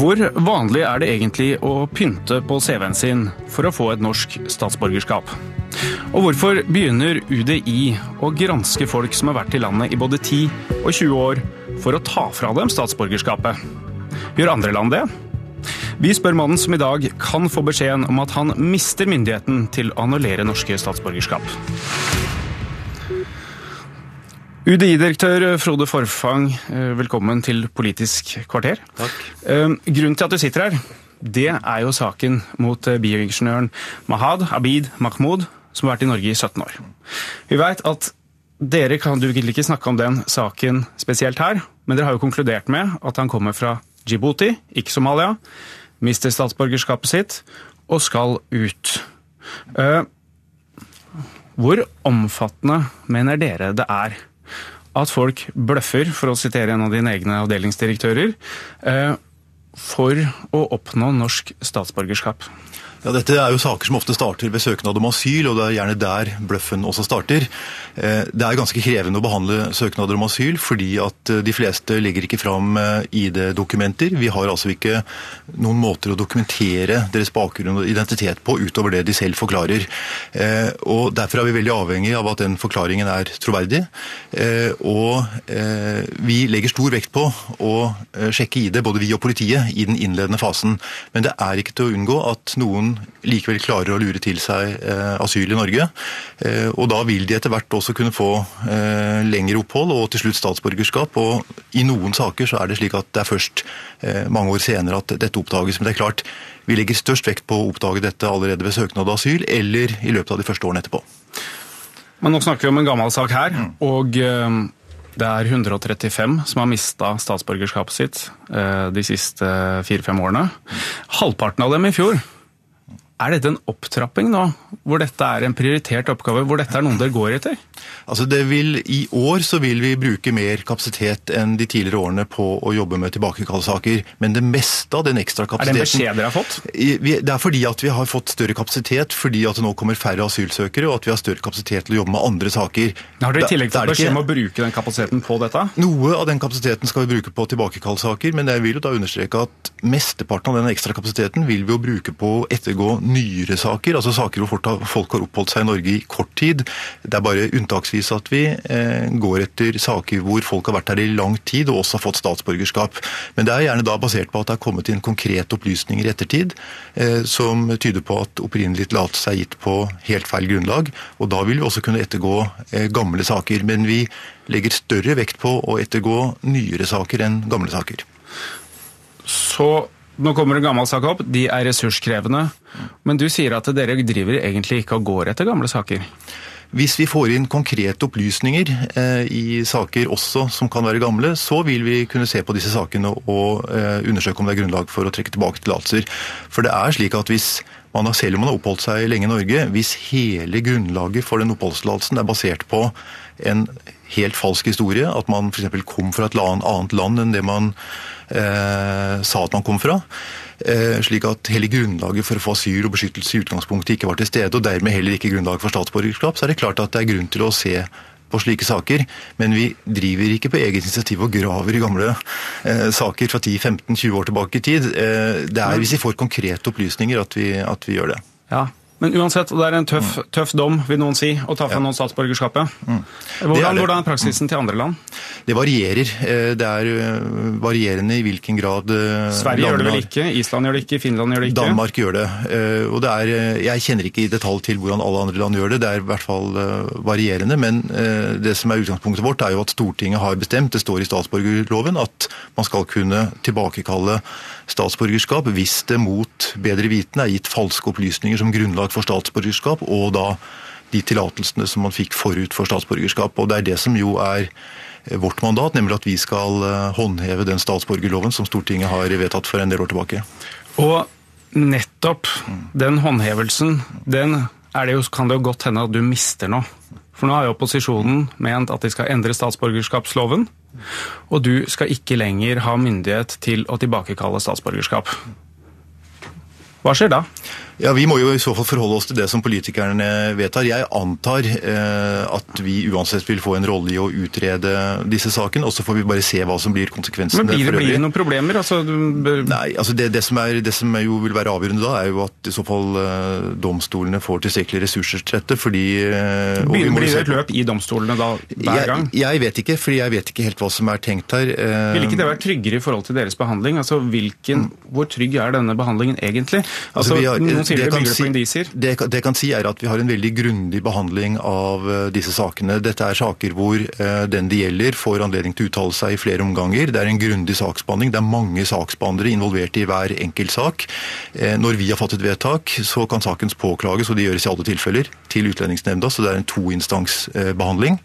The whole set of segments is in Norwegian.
Hvor vanlig er det egentlig å pynte på CV-en sin for å få et norsk statsborgerskap? Og hvorfor begynner UDI å granske folk som har vært i landet i både 10 og 20 år, for å ta fra dem statsborgerskapet? Gjør andre land det? Vi spør mannen som i dag kan få beskjeden om at han mister myndigheten til å annullere norske statsborgerskap. UDI-direktør Frode Forfang, eh, velkommen til Politisk kvarter. Takk. Eh, grunnen til at du sitter her, det er jo saken mot eh, bioingeniøren Mahad Abid Mahmoud, som har vært i Norge i 17 år. Vi veit at dere kan du vil ikke snakke om den saken spesielt her, men dere har jo konkludert med at han kommer fra Djibouti, ikke Somalia, mister statsborgerskapet sitt og skal ut. Hvor omfattende mener dere det er at folk bløffer, for å sitere en av dine egne avdelingsdirektører, eh, for å oppnå norsk statsborgerskap? Ja, Dette er jo saker som ofte starter ved søknad om asyl, og det er gjerne der bløffen også starter. Eh, det er ganske krevende å behandle søknader om asyl, fordi at eh, de fleste legger ikke fram eh, ID-dokumenter. Vi har altså ikke noen måter å dokumentere deres bakgrunn og identitet på utover det de selv forklarer. Og Derfor er vi veldig avhengig av at den forklaringen er troverdig. Og vi legger stor vekt på å sjekke ID, både vi og politiet, i den innledende fasen. Men det er ikke til å unngå at noen likevel klarer å lure til seg eh, asyl i Norge. Eh, og da vil de etter hvert også kunne få eh, lengre opphold og til slutt statsborgerskap. Og i noen saker så er det slik at det er først mange år senere at dette oppdages. Men det er klart, vi legger størst vekt på å oppdage dette allerede ved søknad av asyl eller i løpet av de første årene etterpå. Men nå snakker vi om en gammel sak her. Mm. og... Det er 135 som har mista statsborgerskapet sitt de siste fire-fem årene. Halvparten av dem i fjor er dette en opptrapping nå, hvor dette er en prioritert oppgave, hvor dette er noen dere går etter? Altså det vil, I år så vil vi bruke mer kapasitet enn de tidligere årene på å jobbe med tilbakekallssaker. Men det meste av den ekstra kapasiteten Er det en beskjed dere har fått? Det er fordi at vi har fått større kapasitet, fordi at det nå kommer færre asylsøkere, og at vi har større kapasitet til å jobbe med andre saker. Har dere i tillegg fått beskjed om å bruke den kapasiteten på dette? Noe av den kapasiteten skal vi bruke på tilbakekallssaker, men jeg vil jo da understreke at mesteparten av den ekstra kapasiteten vil vi jo bruke på å ettergå nyere saker, altså saker hvor folk har oppholdt seg i Norge i kort tid. Det er bare unntaksvis at vi eh, går etter saker hvor folk har vært her i lang tid og også har fått statsborgerskap. Men det er gjerne da basert på at det er kommet inn konkrete opplysninger i ettertid eh, som tyder på at opprinnelig tillatelse er gitt på helt feil grunnlag. Og da vil vi også kunne ettergå eh, gamle saker. Men vi legger større vekt på å ettergå nyere saker enn gamle saker. Så nå kommer en gammel sak opp. De er ressurskrevende. Men du sier at dere driver egentlig ikke og går etter gamle saker? Hvis vi får inn konkrete opplysninger eh, i saker også som kan være gamle, så vil vi kunne se på disse sakene og eh, undersøke om det er grunnlag for å trekke tilbake tillatelser. For det er slik at hvis man har, selv om man har oppholdt seg lenge i Norge, hvis hele grunnlaget for den oppholdstillatelsen er basert på en helt falsk historie, at man f.eks. kom fra et annet land enn det man eh, sa at man kom fra, eh, slik at hele grunnlaget for å få asyl og beskyttelse i utgangspunktet ikke var til stede, og dermed heller ikke grunnlaget for statsborgerskap, så er det klart at det er grunn til å se på slike saker, men vi driver ikke på eget initiativ og graver i gamle eh, saker fra 10-15-20 år tilbake i tid. Eh, det er hvis vi får konkrete opplysninger at vi, at vi gjør det. Ja, men uansett, det er en tøff, mm. tøff dom, vil noen si, å ta fra ja. noen statsborgerskapet. Mm. Hvordan, er hvordan, er praksisen mm. til andre land? Det varierer. Eh, det er eh, varierende i hvilken grad eh, Sverige gjør det vel ikke, Island gjør det ikke, Finland gjør det ikke? Danmark gjør det. Og det er, jeg kjenner ikke i detalj til hvordan alle andre land gjør det. Det er i hvert fall varierende. Men det som er utgangspunktet vårt, er jo at Stortinget har bestemt, det står i statsborgerloven, at man skal kunne tilbakekalle statsborgerskap hvis det mot bedre vitende er gitt falske opplysninger som grunnlag for statsborgerskap, og da de tillatelsene som man fikk forut for statsborgerskap. Og Det er det som jo er eh, vårt mandat, nemlig at vi skal eh, håndheve den statsborgerloven som Stortinget har vedtatt for en del år tilbake. Og nettopp den håndhevelsen, den det jo, kan det jo godt hende at du mister nå. For nå har jo opposisjonen ment at de skal endre statsborgerskapsloven. Og du skal ikke lenger ha myndighet til å tilbakekalle statsborgerskap. Hva skjer da? Ja, Vi må jo i så fall forholde oss til det som politikerne vedtar. Jeg antar eh, at vi uansett vil få en rolle i å utrede disse sakene, og så får vi bare se hva som blir konsekvensene. Men Blir det, blir det noen problemer? Altså, bør... Nei, altså det, det, som er, det, som jo vil være avgjørende da, er jo at i så fall eh, domstolene får tilstrekkelige ressurser til dette. fordi... Eh, blir, blir det et løp i domstolene da hver gang? Jeg, jeg vet ikke, fordi jeg vet ikke helt hva som er tenkt her. Eh... Vil ikke det være tryggere i forhold til deres behandling? Altså, hvilken, mm. Hvor trygg er denne behandlingen egentlig? Altså, altså har, sier det, si, det, det kan si er at vi har en veldig grundig behandling av uh, disse sakene. Dette er saker hvor uh, den det gjelder får anledning til å uttale seg i flere omganger. Det er en grundig saksbehandling. Det er mange saksbehandlere involvert i hver enkelt sak. Uh, når vi har fattet vedtak, så kan sakens påklages, og det gjøres i alle tilfeller, til Utlendingsnemnda, så det er en toinstansbehandling.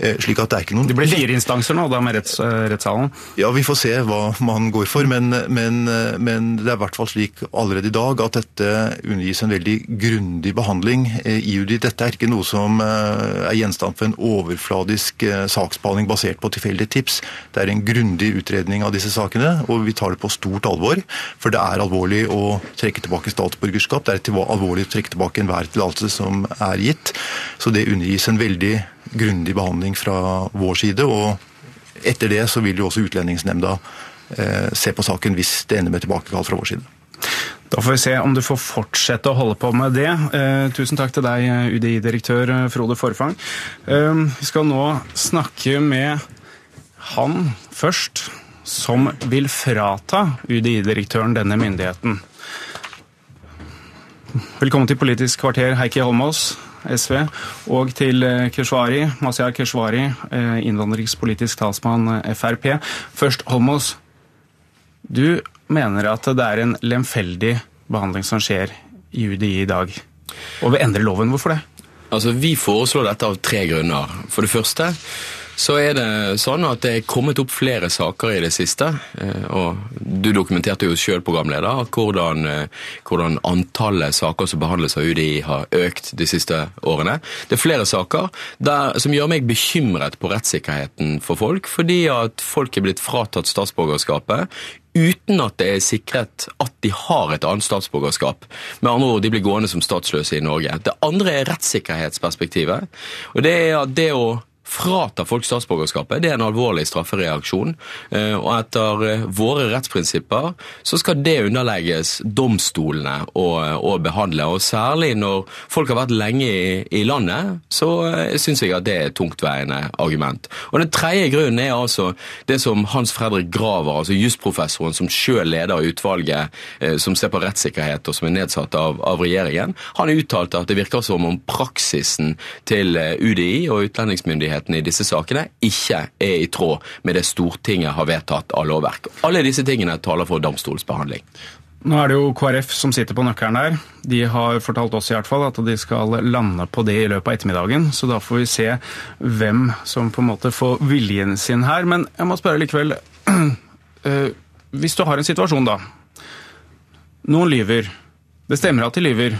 Eh, slik at det er ikke noen... Det blir fire instanser nå, da, med retts, eh, rettssalen? Ja, vi får se hva man går for. Men, men, eh, men det er i hvert fall slik allerede i dag at dette undergis en veldig grundig behandling i UDI. Dette er ikke noe som er gjenstand for en overfladisk saksbehandling basert på tilfeldige tips. Det er en grundig utredning av disse sakene, og vi tar det på stort alvor. For det er alvorlig å trekke tilbake statsborgerskap. Det er alvorlig å trekke tilbake enhver tillatelse som er gitt. Så det undergis en veldig grundig behandling fra vår side. og etter det så vil jo også Utlendingsnemnda eh, se på saken hvis det ender med tilbakekall fra vår side. Da får vi se om du får fortsette å holde på med det. Eh, tusen takk til deg, UDI-direktør Frode Forfang. Eh, vi skal nå snakke med han først, som vil frata UDI-direktøren denne myndigheten. Velkommen til Politisk kvarter, Heikki Holmås. SV, og til eh, Keshvari, Mazyar Keshvari, eh, innvandringspolitisk talsmann eh, Frp. Først, Holmås. Du mener at det er en lemfeldig behandling som skjer i UDI i dag, og vil endre loven. Hvorfor det? Altså, Vi foreslår dette av tre grunner. For det første så er det sånn at det er kommet opp flere saker i det siste. Eh, og Du dokumenterte jo selv, programleder, hvordan, eh, hvordan antallet saker som behandles av UDI har økt de siste årene. Det er flere saker der, som gjør meg bekymret på rettssikkerheten for folk, fordi at folk er blitt fratatt statsborgerskapet uten at det er sikret at de har et annet statsborgerskap. Med andre ord, de blir gående som statsløse i Norge. Det andre er rettssikkerhetsperspektivet. og det er at det å frata folk statsborgerskapet. Det er en alvorlig straffereaksjon. Eh, og etter eh, våre rettsprinsipper så skal det underlegges domstolene å, å behandle. Og særlig når folk har vært lenge i, i landet, så eh, syns jeg at det er et tungtveiende argument. Og Den tredje grunnen er altså det som Hans Fredrik Graver, altså jusprofessoren som sjøl leder utvalget som ser på rettssikkerhet og som er nedsatt av, av regjeringen, han uttalte at det virker som om praksisen til UDI og utlendingsmyndighetene rettssikkerheten i disse sakene ikke er i tråd med det Stortinget har vedtatt av lovverk. Alle disse tingene taler for domstolsbehandling. Nå er det jo KrF som sitter på nøkkelen der. De har fortalt oss i hvert fall at de skal lande på det i løpet av ettermiddagen. Så da får vi se hvem som på en måte får viljen sin her. Men jeg må spørre likevel. Eh, hvis du har en situasjon, da. Noen lyver. Det stemmer at de lyver.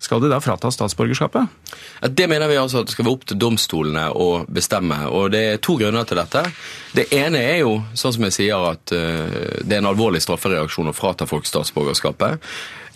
Skal de da frata statsborgerskapet? Det mener vi altså at det skal være opp til domstolene å bestemme. og Det er to grunner til dette. Det ene er jo, sånn som jeg sier, at eh, det er en alvorlig straffereaksjon å frata folk statsborgerskapet.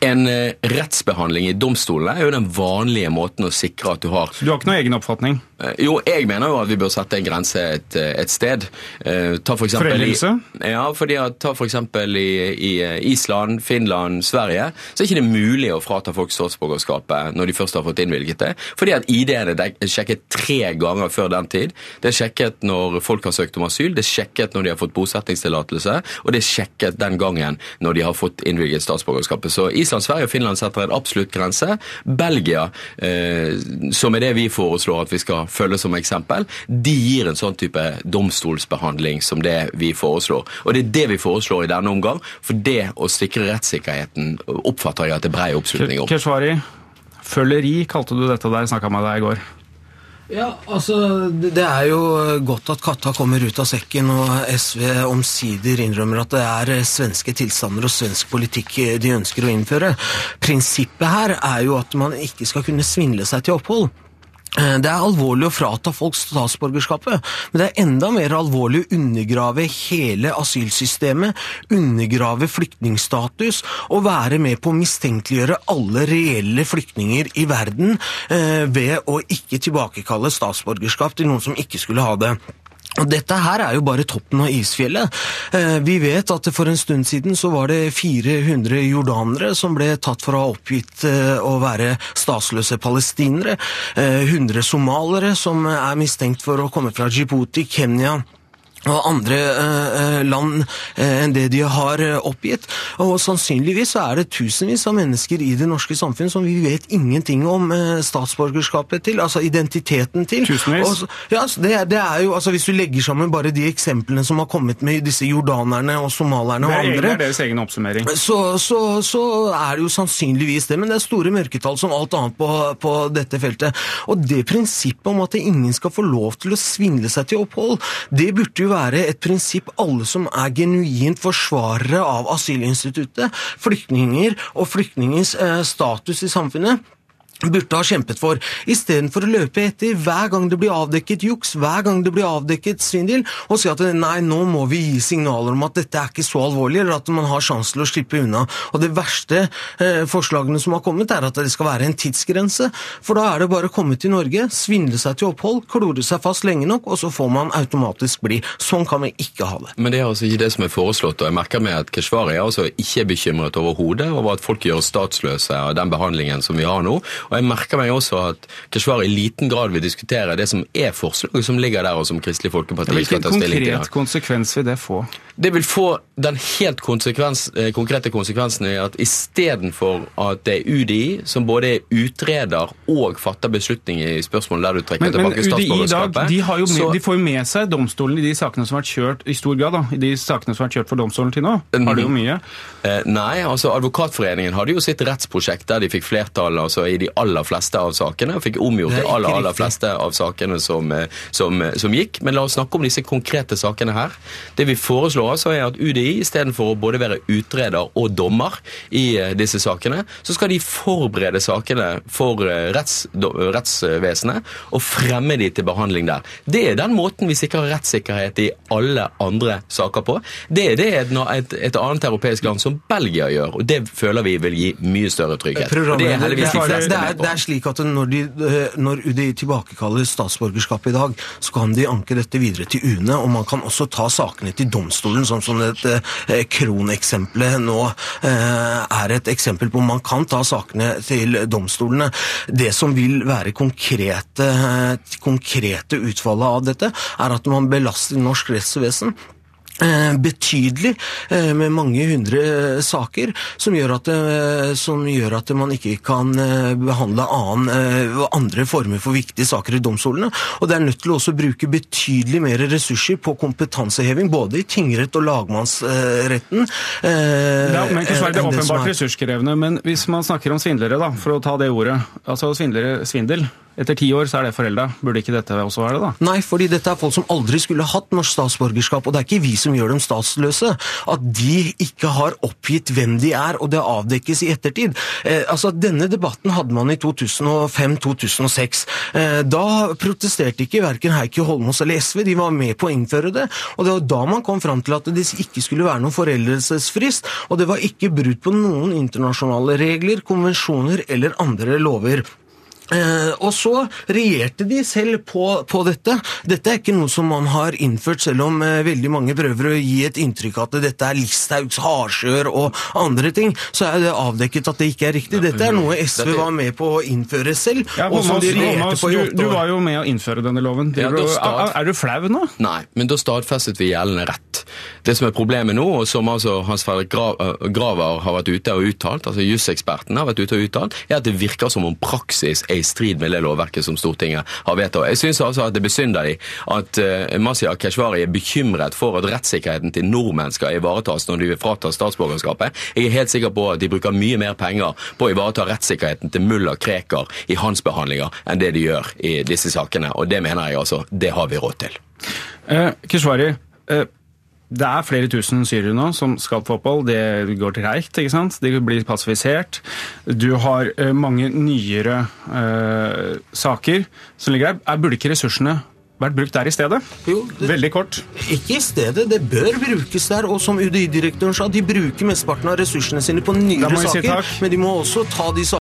En eh, rettsbehandling i domstolene er jo den vanlige måten å sikre at du har Så du har ikke noen egen oppfatning? Eh, jo, jeg mener jo at vi bør sette en grense et, eh, et sted. Ta for Foreldelse? Ja, fordi at ta for eksempel i, i, Island, Finland, Sverige, så er ikke det mulig å frata folk statsborgerskapet når de først har fått innvilget det. Fordi at ID-ene er sjekket tre ganger før den tid. Det er sjekket når folk har søkt om asyl, det er sjekket når de har fått bosettingstillatelse, og det er sjekket den gangen når de har fått innvilget statsborgerskapet. Så Island, Sverige og Finland setter en absolutt grense. Belgia, eh, som er det vi foreslår at vi skal følge som eksempel, de gir en sånn type domstolsbehandling som det vi foreslår. Og det er det vi foreslår i denne omgang, for det å sikre rettssikkerheten oppfatter jeg at det er brei oppslutning om. Keshvari, føleri kalte du dette da jeg snakka med deg i går. Ja, altså Det er jo godt at katta kommer ut av sekken, og SV omsider innrømmer at det er svenske tilstander og svensk politikk de ønsker å innføre. Prinsippet her er jo at man ikke skal kunne svindle seg til opphold. Eh, det er alvorlig å frata folk statsborgerskapet, men det er enda mer alvorlig å undergrave hele asylsystemet, undergrave flyktningstatus og være med på å mistenkeliggjøre alle reelle flyktninger i verden eh, ved å ikke tilbakekalle statsborgerskap til noen som ikke skulle ha det. Dette her er jo bare toppen av isfjellet. Eh, vi vet at for en stund siden så var det 400 jordanere som ble tatt for å ha oppgitt eh, å være statsløse palestinere. 100 eh, somalere som er mistenkt for å komme fra Djibouti, Kenya og andre eh, land eh, enn det de har eh, oppgitt. Og sannsynligvis så er det tusenvis av mennesker i det norske samfunn som vi vet ingenting om eh, statsborgerskapet til, altså identiteten til. Tusenvis? Og, ja, det, det, er jo, altså Hvis du legger sammen bare de eksemplene som har kommet med disse jordanerne og somalerne og andre Det er deres egen oppsummering. Så, så, så, er det jo sannsynligvis det, men det er store mørketall som alt annet på, på dette feltet. Og det prinsippet om at ingen skal få lov til å svindle seg til opphold, det burde jo være et prinsipp alle som er genuint forsvarere av asylinstituttet, flyktninger og flyktningens eh, status i samfunnet, burde ha kjempet for, istedenfor å løpe etter hver gang det blir avdekket juks, hver gang det blir avdekket svindel, og si at nei, nå må vi gi signaler om at dette er ikke så alvorlig, eller at man har sjanse til å slippe unna. Og Det verste eh, forslagene som har kommet, er at det skal være en tidsgrense. For da er det bare å komme til Norge, svindle seg til opphold, klore seg fast lenge nok, og så får man automatisk bli. Sånn kan vi ikke ha det. Men det er altså ikke det som er foreslått, og jeg merker meg at Keshvari er altså ikke bekymret overhodet over at folk gjør statsløse av den behandlingen som vi har nå. Og jeg merker meg også at Keshvar i liten grad vil diskutere det som er forslaget som ligger der, og som Kristelig Folkeparti skal ta stilling til. Hvilken konkret konsekvens vil det få? Det vil få den helt konsekvens, eh, konkrete konsekvensen i at istedenfor at det er UDI som både er utreder og fatter beslutninger i spørsmål der du trekker men, tilbake statsborgerskapet de, de, så, de, får jo med seg domstolen i de sakene som har vært kjørt i stor grad, da, i de sakene som har vært kjørt for domstolen til nå. Har de jo mye? Eh, nei, altså Advokatforeningen hadde jo sitt rettsprosjekt der de fikk flertall altså, i de aller fleste av sakene, fikk omgjort de aller, aller fleste av sakene som, eh, som, som gikk. Men la oss snakke om disse konkrete sakene her. Det vi foreslår altså er at UDI istedenfor å både være utreder og dommer i eh, disse sakene, så skal de forberede sakene for eh, retts, rettsvesenet og fremme de til behandling der. Det er den måten vi sikrer rettssikkerhet i alle andre saker på. Det er det et, et annet europeisk land som Belgia gjør, og det føler vi vil gi mye større trygghet. Det er heldigvis de fleste er, det er slik at når, de, eh, når UDI tilbakekaller statsborgerskapet i dag, så kan de anke dette videre til UNE, og man kan også ta sakene til domstolen sånn som dette eh, kroneksempelet nå eh, er et eksempel på. Man kan ta sakene til domstolene. Det som vil være konkrete, konkrete utfallet av dette, er at man belaster norsk rettsvesen betydelig, eh, med mange hundre eh, saker, som gjør, at, som gjør at man ikke kan behandle annen, andre former for viktige saker i domstolene. Og det er nødt til å også bruke betydelig mer ressurser på kompetanseheving, både i tingrett og lagmannsretten. Ja, men det er åpenbart ressurskrevende, men hvis man snakker om svindlere, da, for å ta det ordet. Altså svindlere, svindel. Etter ti år så er det forelda. Burde ikke dette også være det, da? Nei, fordi dette er folk som aldri skulle hatt norsk statsborgerskap, og det er ikke vi som gjør dem statsløse. At de ikke har oppgitt hvem de er, og det avdekkes i ettertid. Eh, altså, Denne debatten hadde man i 2005-2006. Eh, da protesterte ikke verken Heikki Holmås eller SV, de var med på å innføre det. Og det var da man kom fram til at det ikke skulle være noen foreldelsesfrist, og det var ikke brudd på noen internasjonale regler, konvensjoner eller andre lover. Eh, og så regjerte de selv på, på, dette. Dette er ikke noe som man har innført, selv om eh, veldig mange prøver å gi et inntrykk av at dette er Listhaugs hardskjør og andre ting. Så er det avdekket at det ikke er riktig. Dette er noe SV var med på å innføre selv. Ja, og som de regjerte på i åtte år. Du, du var jo med å innføre denne loven. Ja, er, er, du flau nå? Nei, men da stadfestet vi gjeldende rett. Det som er problemet nå, og som altså Hans Fredrik eh, Graver har vært ute og uttalt, altså juseksperten har vært ute og uttalt, er at det virker som om praksis er i strid med det lovverket som Stortinget har vedtatt. Jeg syns altså at det besynder de at uh, Masih Keshvari er bekymret for at rettssikkerheten til nordmenn skal ivaretas når de vil frata statsborgerskapet. Jeg er helt sikker på at de bruker mye mer penger på å ivareta rettssikkerheten til mulla Krekar i hans behandlinger enn det de gjør i disse sakene, og det mener jeg altså, det har vi råd til. Eh, Keshvari, eh, Det er flere tusen syrere nå som skal få opphold. Det går treigt. ikke sant? De blir passifisert. Du har eh, mange nyere eh, saker som ligger her. Er- Burde ikke ressursene vært brukt der i stedet? Jo, det- Veldig kort. Ikke i stedet, det bør brukes der. Og som UDI-direktøren sa, de bruker mesteparten av ressursene sine på nyere saker. si. Men de må også ta de sakene